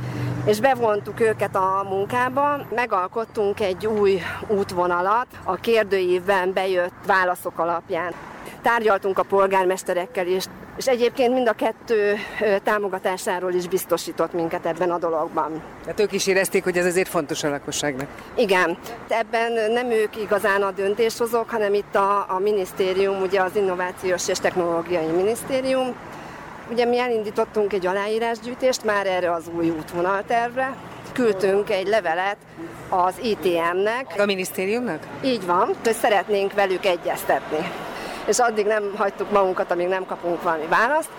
és bevontuk őket a munkába, megalkottunk egy új útvonalat a kérdőívben bejött válaszok alapján. Tárgyaltunk a polgármesterekkel is, és egyébként mind a kettő támogatásáról is biztosított minket ebben a dologban. Tehát ők is érezték, hogy ez azért fontos a lakosságnak. Igen, ebben nem ők igazán a döntéshozók, hanem itt a, a minisztérium, ugye az Innovációs és Technológiai Minisztérium, Ugye mi elindítottunk egy aláírásgyűjtést már erre az új útvonaltervre, küldtünk egy levelet az ITM-nek. A minisztériumnak? Így van, hogy szeretnénk velük egyeztetni. És addig nem hagytuk magunkat, amíg nem kapunk valami választ.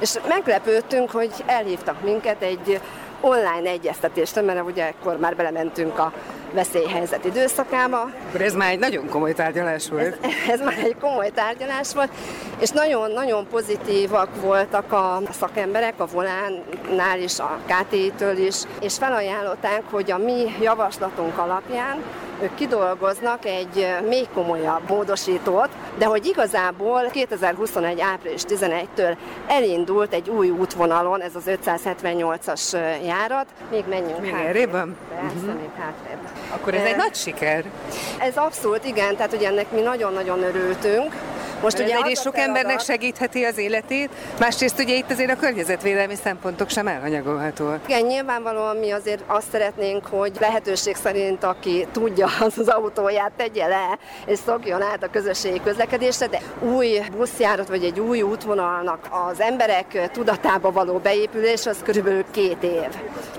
És meglepődtünk, hogy elhívtak minket egy online egyeztetésre, mert ugye akkor már belementünk a veszélyhelyzet időszakába. Akkor ez már egy nagyon komoly tárgyalás volt. Ez, ez már egy komoly tárgyalás volt, és nagyon-nagyon pozitívak voltak a szakemberek, a Volánnál is, a KTI-től is, és felajánlották, hogy a mi javaslatunk alapján ők kidolgoznak egy még komolyabb módosítót, de hogy igazából 2021. április 11-től elindult egy új útvonalon, ez az 578-as járat. Még menjünk még hátrébb. Persze, uh-huh. még hátrébb. Akkor ez egy nagy siker. Ez abszolút igen, tehát ugye ennek mi nagyon-nagyon örültünk. Most ugye egyrészt sok embernek segítheti az életét, másrészt ugye itt azért a környezetvédelmi szempontok sem elhanyagolhatóak. Igen, nyilvánvalóan mi azért azt szeretnénk, hogy lehetőség szerint aki tudja, az az autóját tegye le, és szokjon át a közösségi közlekedésre, de új buszjárat vagy egy új útvonalnak az emberek tudatába való beépülés az körülbelül két év.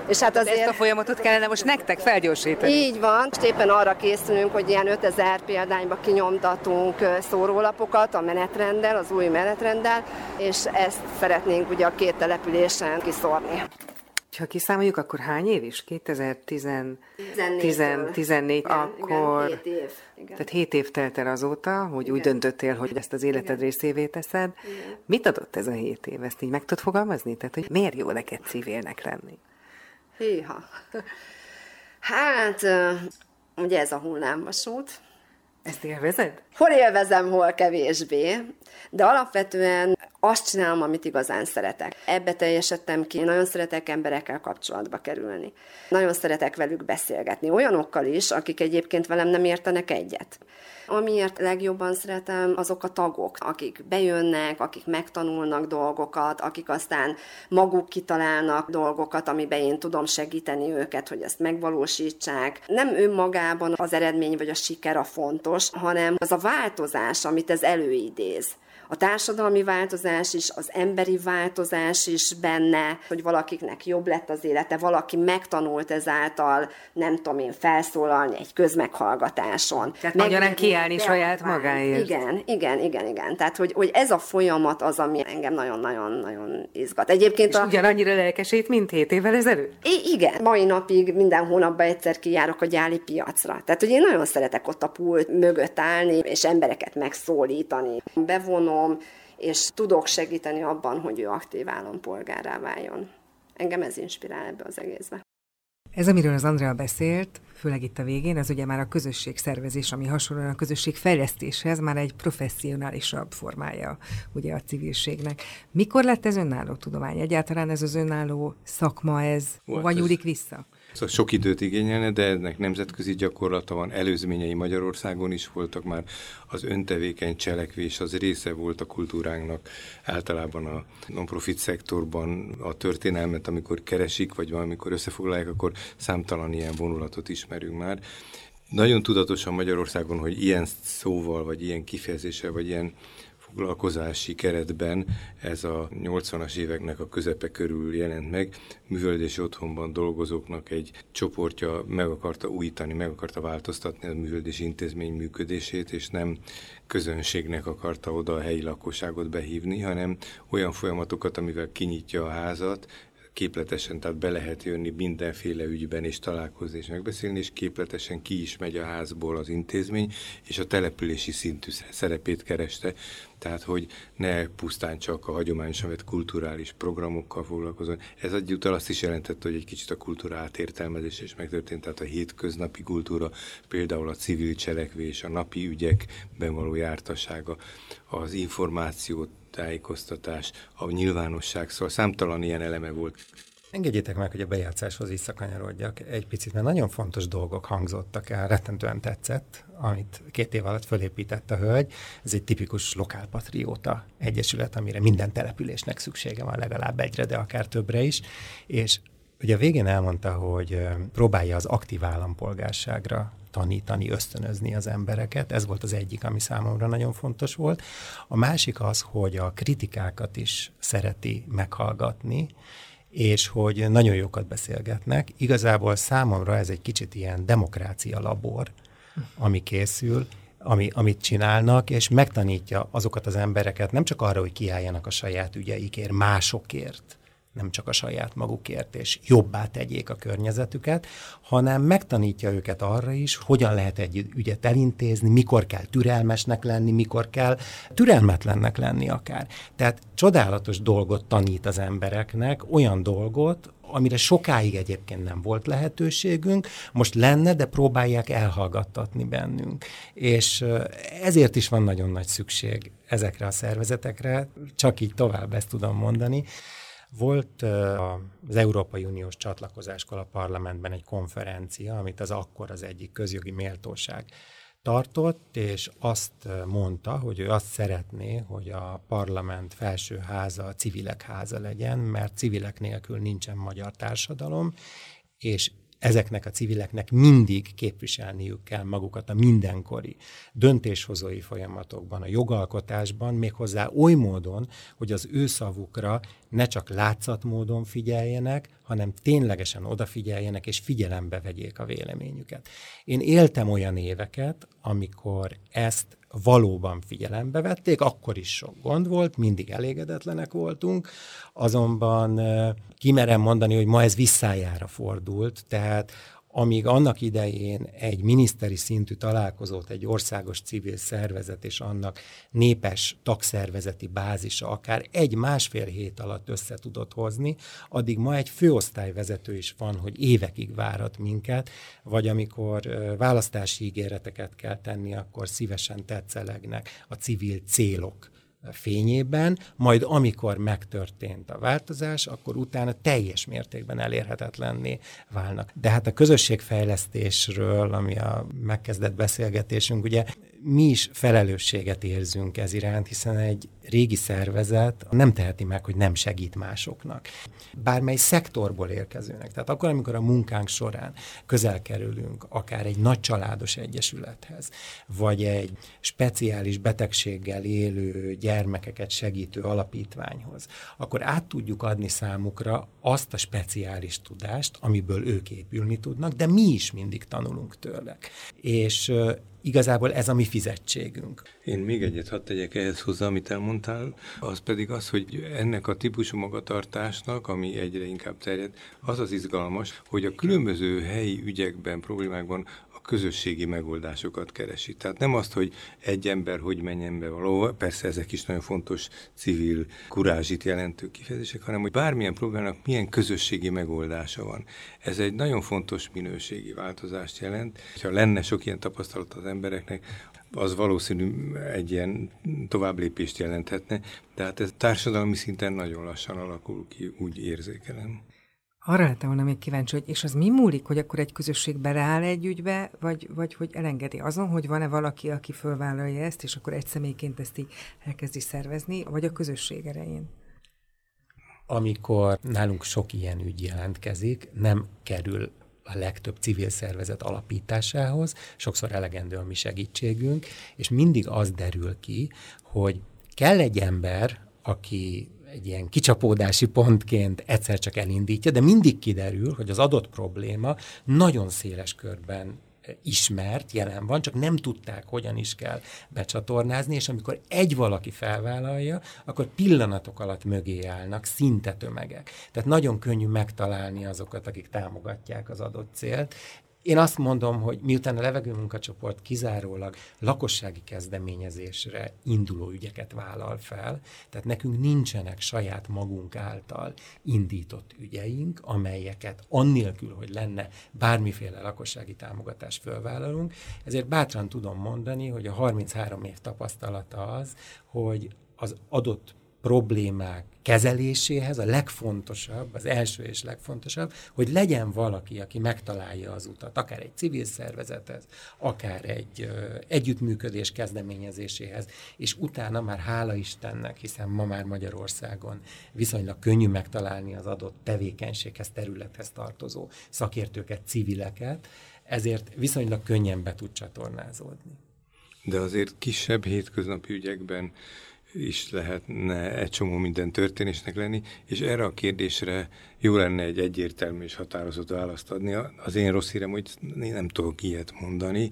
És hát azért... Ezt a folyamatot kellene most nektek felgyorsítani. Így van, és éppen arra készülünk, hogy ilyen 5000 példányba kinyomtatunk szórólapokat a menetrenddel, az új menetrenddel, és ezt szeretnénk ugye a két településen kiszórni. Ha kiszámoljuk, akkor hány év is? 2014, akkor... Igen, 7 év. Igen. Tehát 7 év telt el azóta, hogy igen. úgy döntöttél, hogy ezt az életed igen. részévé teszed. Igen. Mit adott ez a 7 év? Ezt így meg tudod fogalmazni? Tehát, hogy miért jó neked civilnek lenni? Híha. Hát, ugye ez a hullámvasút. Ezt élvezed? Hol élvezem, hol kevésbé. De alapvetően azt csinálom, amit igazán szeretek. Ebbe teljesedtem ki, nagyon szeretek emberekkel kapcsolatba kerülni. Nagyon szeretek velük beszélgetni. Olyanokkal is, akik egyébként velem nem értenek egyet. Amiért legjobban szeretem, azok a tagok, akik bejönnek, akik megtanulnak dolgokat, akik aztán maguk kitalálnak dolgokat, amiben én tudom segíteni őket, hogy ezt megvalósítsák. Nem önmagában az eredmény vagy a siker a fontos, hanem az a változás, amit ez előidéz a társadalmi változás is, az emberi változás is benne, hogy valakiknek jobb lett az élete, valaki megtanult ezáltal, nem tudom én, felszólalni egy közmeghallgatáson. Tehát magyarán kiállni saját magáért. Igen, igen, igen, igen. Tehát, hogy, hogy ez a folyamat az, ami engem nagyon-nagyon-nagyon izgat. Egyébként És a... ugyanannyira lelkesít, mint 7 évvel ezelőtt? I- igen. Mai napig minden hónapban egyszer kijárok a gyáli piacra. Tehát, hogy én nagyon szeretek ott a pult mögött állni, és embereket megszólítani. Bevonom tudom, és tudok segíteni abban, hogy ő aktív állampolgárá váljon. Engem ez inspirál ebbe az egészbe. Ez, amiről az Andrea beszélt, főleg itt a végén, ez ugye már a közösségszervezés, ami hasonlóan a közösségfejlesztéshez már egy professzionálisabb formája ugye a civilségnek. Mikor lett ez önálló tudomány? Egyáltalán ez az önálló szakma, ez hova nyúlik vissza? Szóval sok időt igényelne, de ennek nemzetközi gyakorlata van, előzményei Magyarországon is voltak már, az öntevékeny cselekvés az része volt a kultúránknak, általában a non-profit szektorban a történelmet, amikor keresik, vagy valamikor összefoglalják, akkor számtalan ilyen vonulatot ismerünk már. Nagyon tudatosan Magyarországon, hogy ilyen szóval, vagy ilyen kifejezéssel, vagy ilyen foglalkozási keretben ez a 80-as éveknek a közepe körül jelent meg. Művöldési otthonban dolgozóknak egy csoportja meg akarta újítani, meg akarta változtatni a művöldési intézmény működését, és nem közönségnek akarta oda a helyi lakosságot behívni, hanem olyan folyamatokat, amivel kinyitja a házat, képletesen, tehát be lehet jönni mindenféle ügyben és találkozni és megbeszélni, és képletesen ki is megy a házból az intézmény, és a települési szintű szerepét kereste, tehát hogy ne pusztán csak a hagyományosan vett kulturális programokkal foglalkozon. Ez egyúttal azt is jelentette, hogy egy kicsit a kultúra átértelmezés is megtörtént, tehát a hétköznapi kultúra, például a civil cselekvés, a napi ügyekben való jártassága, az információt tájékoztatás, a nyilvánosság, szóval számtalan ilyen eleme volt. Engedjétek meg, hogy a bejátszáshoz visszakanyarodjak egy picit, mert nagyon fontos dolgok hangzottak el, rettentően tetszett, amit két év alatt fölépített a hölgy. Ez egy tipikus lokálpatrióta egyesület, amire minden településnek szüksége van legalább egyre, de akár többre is. És ugye a végén elmondta, hogy próbálja az aktív állampolgárságra tanítani, ösztönözni az embereket. Ez volt az egyik, ami számomra nagyon fontos volt. A másik az, hogy a kritikákat is szereti meghallgatni, és hogy nagyon jókat beszélgetnek. Igazából számomra ez egy kicsit ilyen demokrácia labor, ami készül, ami, amit csinálnak, és megtanítja azokat az embereket nem csak arra, hogy kiálljanak a saját ügyeikért, másokért, nem csak a saját magukért, és jobbá tegyék a környezetüket, hanem megtanítja őket arra is, hogyan lehet egy ügyet elintézni, mikor kell türelmesnek lenni, mikor kell türelmetlennek lenni akár. Tehát csodálatos dolgot tanít az embereknek, olyan dolgot, amire sokáig egyébként nem volt lehetőségünk, most lenne, de próbálják elhallgattatni bennünk. És ezért is van nagyon nagy szükség ezekre a szervezetekre, csak így tovább ezt tudom mondani. Volt az Európai Uniós csatlakozáskor a parlamentben egy konferencia, amit az akkor az egyik közjogi méltóság tartott, és azt mondta, hogy ő azt szeretné, hogy a parlament felső háza a civilek háza legyen, mert civilek nélkül nincsen magyar társadalom, és ezeknek a civileknek mindig képviselniük kell magukat a mindenkori döntéshozói folyamatokban, a jogalkotásban, méghozzá oly módon, hogy az ő szavukra ne csak látszatmódon figyeljenek, hanem ténylegesen odafigyeljenek és figyelembe vegyék a véleményüket. Én éltem olyan éveket, amikor ezt valóban figyelembe vették, akkor is sok gond volt, mindig elégedetlenek voltunk, azonban kimerem mondani, hogy ma ez visszájára fordult, tehát amíg annak idején egy miniszteri szintű találkozót egy országos civil szervezet és annak népes tagszervezeti bázisa akár egy-másfél hét alatt össze tudott hozni, addig ma egy főosztályvezető is van, hogy évekig várat minket, vagy amikor választási ígéreteket kell tenni, akkor szívesen tetszelegnek a civil célok fényében, majd amikor megtörtént a változás, akkor utána teljes mértékben elérhetetlenné válnak. De hát a közösségfejlesztésről, ami a megkezdett beszélgetésünk, ugye mi is felelősséget érzünk ez iránt, hiszen egy régi szervezet nem teheti meg, hogy nem segít másoknak. Bármely szektorból érkezőnek. Tehát akkor, amikor a munkánk során közel kerülünk akár egy nagy családos egyesülethez, vagy egy speciális betegséggel élő gyermekeket segítő alapítványhoz, akkor át tudjuk adni számukra azt a speciális tudást, amiből ők épülni tudnak, de mi is mindig tanulunk tőlek. És igazából ez a mi fizetségünk. Én még egyet hadd tegyek ehhez hozzá, amit elmondtál, az pedig az, hogy ennek a típusú magatartásnak, ami egyre inkább terjed, az az izgalmas, hogy a különböző helyi ügyekben, problémákban közösségi megoldásokat keresi. Tehát nem azt, hogy egy ember hogy menjen be valahova, persze ezek is nagyon fontos civil kurázsit jelentő kifejezések, hanem hogy bármilyen problémának milyen közösségi megoldása van. Ez egy nagyon fontos minőségi változást jelent. Ha lenne sok ilyen tapasztalat az embereknek, az valószínű egy ilyen továbblépést jelenthetne, de hát ez társadalmi szinten nagyon lassan alakul ki, úgy érzékelem. Arra lettem volna még kíváncsi, hogy és az mi múlik, hogy akkor egy közösség beleáll egy ügybe, vagy, vagy hogy elengedi azon, hogy van-e valaki, aki fölvállalja ezt, és akkor egy személyként ezt így elkezdi szervezni, vagy a közösség erején? Amikor nálunk sok ilyen ügy jelentkezik, nem kerül a legtöbb civil szervezet alapításához, sokszor elegendő a mi segítségünk, és mindig az derül ki, hogy kell egy ember, aki egy ilyen kicsapódási pontként egyszer csak elindítja, de mindig kiderül, hogy az adott probléma nagyon széles körben ismert, jelen van, csak nem tudták, hogyan is kell becsatornázni, és amikor egy valaki felvállalja, akkor pillanatok alatt mögé állnak szinte tömegek. Tehát nagyon könnyű megtalálni azokat, akik támogatják az adott célt. Én azt mondom, hogy miután a levegőmunkacsoport kizárólag lakossági kezdeményezésre induló ügyeket vállal fel, tehát nekünk nincsenek saját magunk által indított ügyeink, amelyeket annélkül, hogy lenne bármiféle lakossági támogatás fölvállalunk, ezért bátran tudom mondani, hogy a 33 év tapasztalata az, hogy az adott problémák kezeléséhez a legfontosabb, az első és legfontosabb, hogy legyen valaki, aki megtalálja az utat, akár egy civil szervezethez, akár egy ö, együttműködés kezdeményezéséhez, és utána már hála Istennek, hiszen ma már Magyarországon viszonylag könnyű megtalálni az adott tevékenységhez, területhez tartozó szakértőket, civileket, ezért viszonylag könnyen be tud csatornázódni. De azért kisebb hétköznapi ügyekben is lehetne egy csomó minden történésnek lenni, és erre a kérdésre jó lenne egy egyértelmű és határozott választ adni. Az én rossz hírem, hogy én nem tudok ilyet mondani,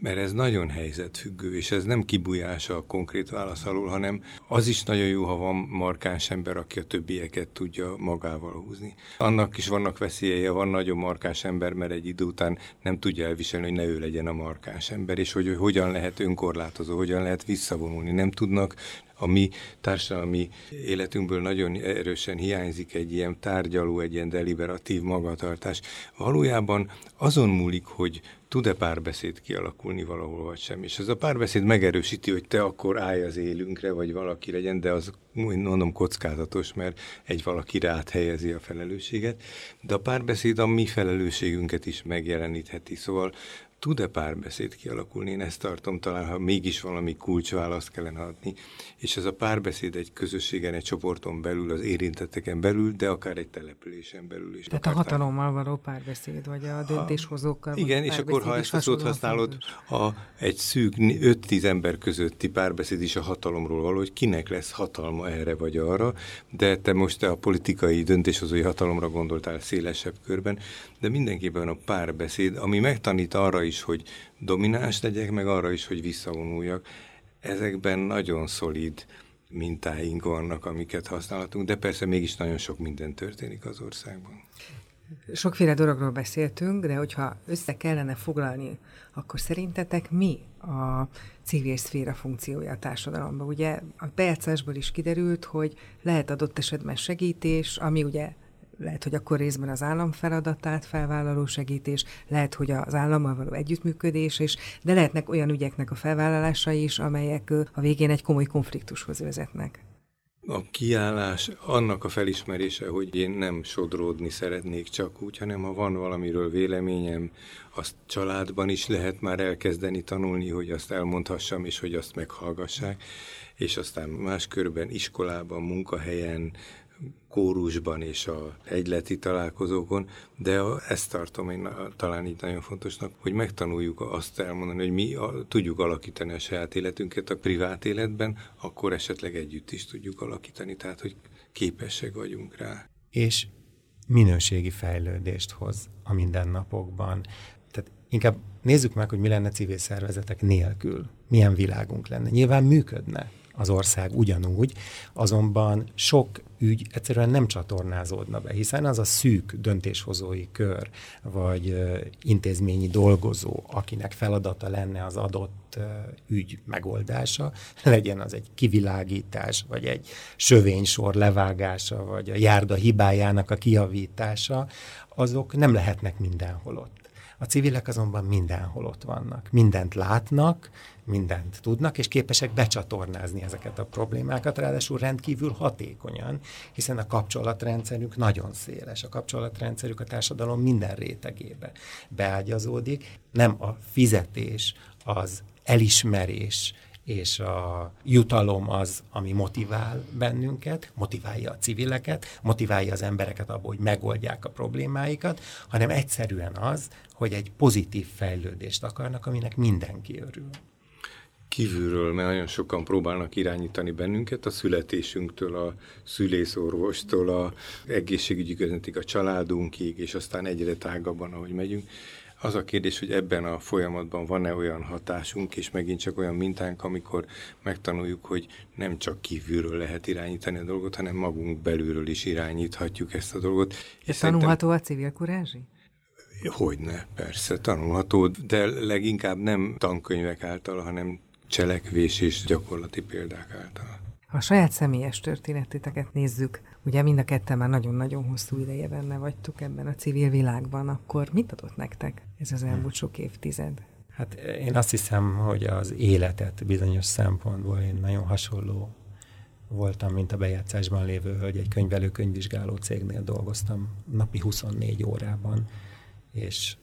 mert ez nagyon helyzetfüggő, és ez nem kibújása a konkrét válasz alól, hanem az is nagyon jó, ha van markáns ember, aki a többieket tudja magával húzni. Annak is vannak veszélyei, van nagyon markáns ember, mert egy idő után nem tudja elviselni, hogy ne ő legyen a markáns ember, és hogy, hogy hogyan lehet önkorlátozó, hogyan lehet visszavonulni. Nem tudnak a mi társadalmi életünkből nagyon erősen hiányzik egy ilyen tárgyaló, egy ilyen deliberatív magatartás. Valójában azon múlik, hogy tud-e párbeszéd kialakulni valahol, vagy sem. És ez a párbeszéd megerősíti, hogy te akkor állj az élünkre, vagy valaki legyen, de az mondom kockázatos, mert egy valaki rád helyezi a felelősséget. De a párbeszéd a mi felelősségünket is megjelenítheti. Szóval tud-e párbeszéd kialakulni? Én ezt tartom talán, ha mégis valami kulcsválaszt kellene adni, és ez a párbeszéd egy közösségen, egy csoporton belül, az érintetteken belül, de akár egy településen belül is. Tehát a hatalommal való párbeszéd, vagy a döntéshozókkal Igen, és akkor ha ezt a szót használod, a, egy szűk 5-10 ember közötti párbeszéd is a hatalomról való, hogy kinek lesz hatalma erre vagy arra, de te most a politikai döntéshozói hatalomra gondoltál szélesebb körben, de mindenképpen a párbeszéd, ami megtanít arra is, hogy domináns legyek, meg arra is, hogy visszavonuljak. Ezekben nagyon szolid mintáink vannak, amiket használhatunk, de persze mégis nagyon sok minden történik az országban. Sokféle dologról beszéltünk, de hogyha össze kellene foglalni, akkor szerintetek mi a civil szféra funkciója a társadalomban? Ugye a bejátszásból is kiderült, hogy lehet adott esetben segítés, ami ugye lehet, hogy akkor részben az állam feladatát felvállaló segítés, lehet, hogy az állammal való együttműködés is, de lehetnek olyan ügyeknek a felvállalásai is, amelyek a végén egy komoly konfliktushoz vezetnek. A kiállás annak a felismerése, hogy én nem sodródni szeretnék csak úgy, hanem ha van valamiről véleményem, azt családban is lehet már elkezdeni tanulni, hogy azt elmondhassam, és hogy azt meghallgassák, és aztán más körben, iskolában, munkahelyen, kórusban és a egyleti találkozókon, de ezt tartom én talán így nagyon fontosnak, hogy megtanuljuk azt elmondani, hogy mi a, tudjuk alakítani a saját életünket a privát életben, akkor esetleg együtt is tudjuk alakítani, tehát hogy képesek vagyunk rá. És minőségi fejlődést hoz a mindennapokban. Tehát inkább nézzük meg, hogy mi lenne civil szervezetek nélkül. Milyen világunk lenne. Nyilván működne az ország ugyanúgy, azonban sok ügy egyszerűen nem csatornázódna be, hiszen az a szűk döntéshozói kör, vagy intézményi dolgozó, akinek feladata lenne az adott ügy megoldása, legyen az egy kivilágítás, vagy egy sövénysor levágása, vagy a járda hibájának a kiavítása, azok nem lehetnek mindenhol ott. A civilek azonban mindenhol ott vannak. Mindent látnak, mindent tudnak, és képesek becsatornázni ezeket a problémákat, ráadásul rendkívül hatékonyan, hiszen a kapcsolatrendszerük nagyon széles. A kapcsolatrendszerük a társadalom minden rétegébe beágyazódik. Nem a fizetés, az elismerés, és a jutalom az, ami motivál bennünket, motiválja a civileket, motiválja az embereket abból, hogy megoldják a problémáikat, hanem egyszerűen az, hogy egy pozitív fejlődést akarnak, aminek mindenki örül kívülről, mert nagyon sokan próbálnak irányítani bennünket, a születésünktől, a szülészorvostól, a egészségügyi közöntig, a családunkig, és aztán egyre tágabban, ahogy megyünk. Az a kérdés, hogy ebben a folyamatban van-e olyan hatásunk, és megint csak olyan mintánk, amikor megtanuljuk, hogy nem csak kívülről lehet irányítani a dolgot, hanem magunk belülről is irányíthatjuk ezt a dolgot. És tanulható a civil kurázsi? Hogyne, persze, tanulható, de leginkább nem tankönyvek által, hanem cselekvés és gyakorlati példák által. Ha a saját személyes történetéteket nézzük, ugye mind a ketten már nagyon-nagyon hosszú ideje benne vagytok ebben a civil világban, akkor mit adott nektek ez az elmúlt sok évtized? Hát én azt hiszem, hogy az életet bizonyos szempontból én nagyon hasonló voltam, mint a bejátszásban lévő hölgy. Egy könyvelő könyvvizsgáló cégnél dolgoztam napi 24 órában, és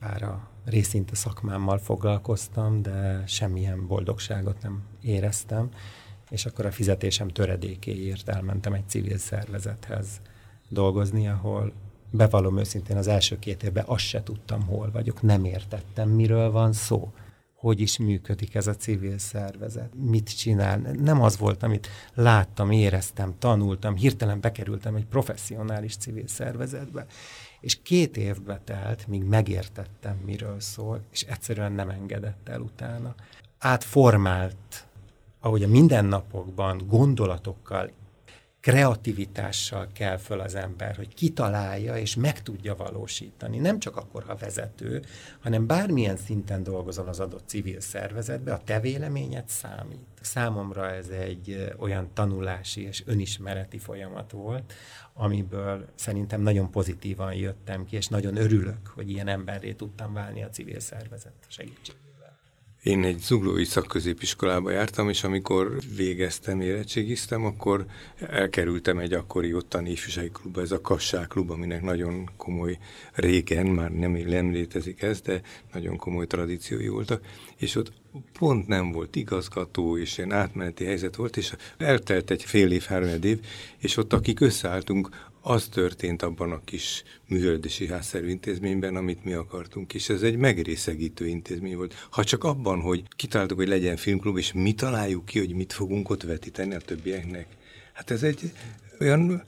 bár a részint a szakmámmal foglalkoztam, de semmilyen boldogságot nem éreztem, és akkor a fizetésem töredékéért elmentem egy civil szervezethez dolgozni, ahol bevallom őszintén az első két évben azt se tudtam, hol vagyok, nem értettem, miről van szó hogy is működik ez a civil szervezet, mit csinál. Nem az volt, amit láttam, éreztem, tanultam, hirtelen bekerültem egy professzionális civil szervezetbe, és két évbe telt, míg megértettem, miről szól, és egyszerűen nem engedett el utána. Átformált, ahogy a mindennapokban gondolatokkal, kreativitással kell föl az ember, hogy kitalálja és meg tudja valósítani. Nem csak akkor, ha vezető, hanem bármilyen szinten dolgozol az adott civil szervezetbe, a te véleményed számít. Számomra ez egy olyan tanulási és önismereti folyamat volt, amiből szerintem nagyon pozitívan jöttem ki, és nagyon örülök, hogy ilyen emberré tudtam válni a civil szervezet segítségével. Én egy zuglói szakközépiskolába jártam, és amikor végeztem, érettségiztem, akkor elkerültem egy akkori ottani ifjúsági klubba, ez a Kassák klub, aminek nagyon komoly régen, már nem, nem létezik ez, de nagyon komoly tradíciói voltak, és ott pont nem volt igazgató, és ilyen átmeneti helyzet volt, és eltelt egy fél év, három év, és ott akik összeálltunk, az történt abban a kis művelődési házszerű intézményben, amit mi akartunk, és ez egy megrészegítő intézmény volt. Ha csak abban, hogy kitáltuk, hogy legyen filmklub, és mi találjuk ki, hogy mit fogunk ott vetíteni a többieknek. Hát ez egy olyan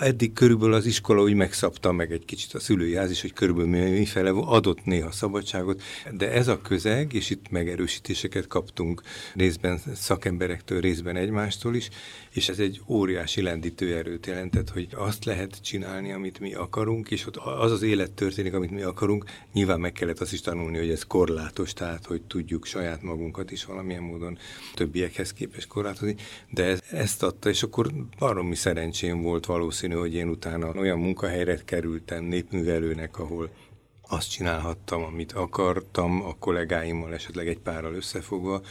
Eddig körülbelül az iskola úgy megszabta meg egy kicsit a szülői ház is, hogy körülbelül mi fele adott néha szabadságot, de ez a közeg, és itt megerősítéseket kaptunk részben szakemberektől, részben egymástól is, és ez egy óriási lendítő erőt jelentett, hogy azt lehet csinálni, amit mi akarunk, és ott az az élet történik, amit mi akarunk, nyilván meg kellett azt is tanulni, hogy ez korlátos, tehát hogy tudjuk saját magunkat is valamilyen módon többiekhez képes korlátozni, de ez, ezt adta, és akkor baromi szerencsém volt valószínű, hogy én utána olyan munkahelyre kerültem népművelőnek, ahol azt csinálhattam, amit akartam, a kollégáimmal esetleg egy párral összefogva,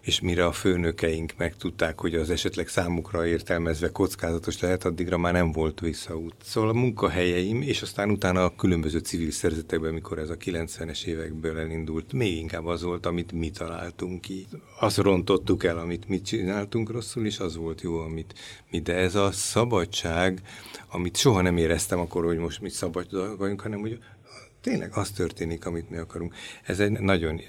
és mire a főnökeink megtudták, hogy az esetleg számukra értelmezve kockázatos lehet, addigra már nem volt visszaút. Szóval a munkahelyeim, és aztán utána a különböző civil szerzetekben, mikor ez a 90-es évekből elindult, még inkább az volt, amit mi találtunk ki. Azt rontottuk el, amit mi csináltunk rosszul, és az volt jó, amit mi. De ez a szabadság, amit soha nem éreztem akkor, hogy most mi szabad vagyunk, hanem hogy tényleg az történik, amit mi akarunk. Ez egy nagyon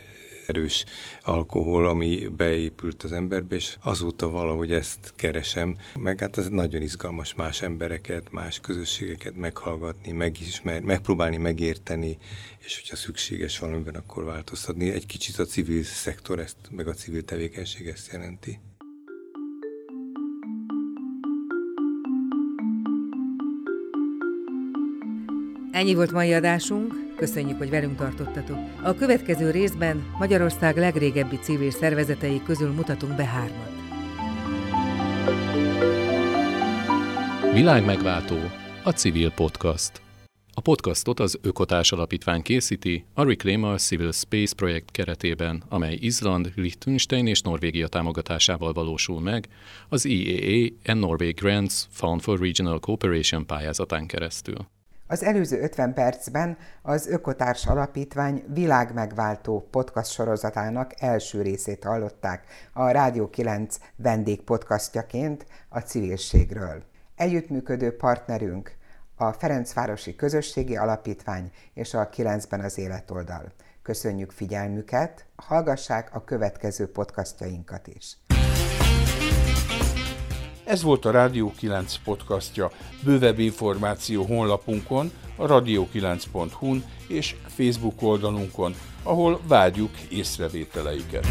erős alkohol, ami beépült az emberbe, és azóta valahogy ezt keresem. Meg hát ez nagyon izgalmas más embereket, más közösségeket meghallgatni, megismerni, megpróbálni megérteni, és hogyha szükséges valamiben, akkor változtatni. Egy kicsit a civil szektor ezt, meg a civil tevékenység ezt jelenti. Ennyi volt mai adásunk köszönjük, hogy velünk tartottatok. A következő részben Magyarország legrégebbi civil szervezetei közül mutatunk be hármat. Világmegváltó, a civil podcast. A podcastot az Ökotárs Alapítvány készíti a Reclaimer Civil Space projekt keretében, amely Izland, Liechtenstein és Norvégia támogatásával valósul meg az EAA and Norway Grants Fund for Regional Cooperation pályázatán keresztül. Az előző 50 percben az Ökotárs Alapítvány világmegváltó podcast sorozatának első részét hallották a Rádió 9 vendégpodcastjaként a civilségről. Együttműködő partnerünk a Ferencvárosi Közösségi Alapítvány és a 9-ben az életoldal. Köszönjük figyelmüket, hallgassák a következő podcastjainkat is. Ez volt a Rádió 9 podcastja. Bővebb információ honlapunkon, a radio9.hu-n és Facebook oldalunkon, ahol várjuk észrevételeiket.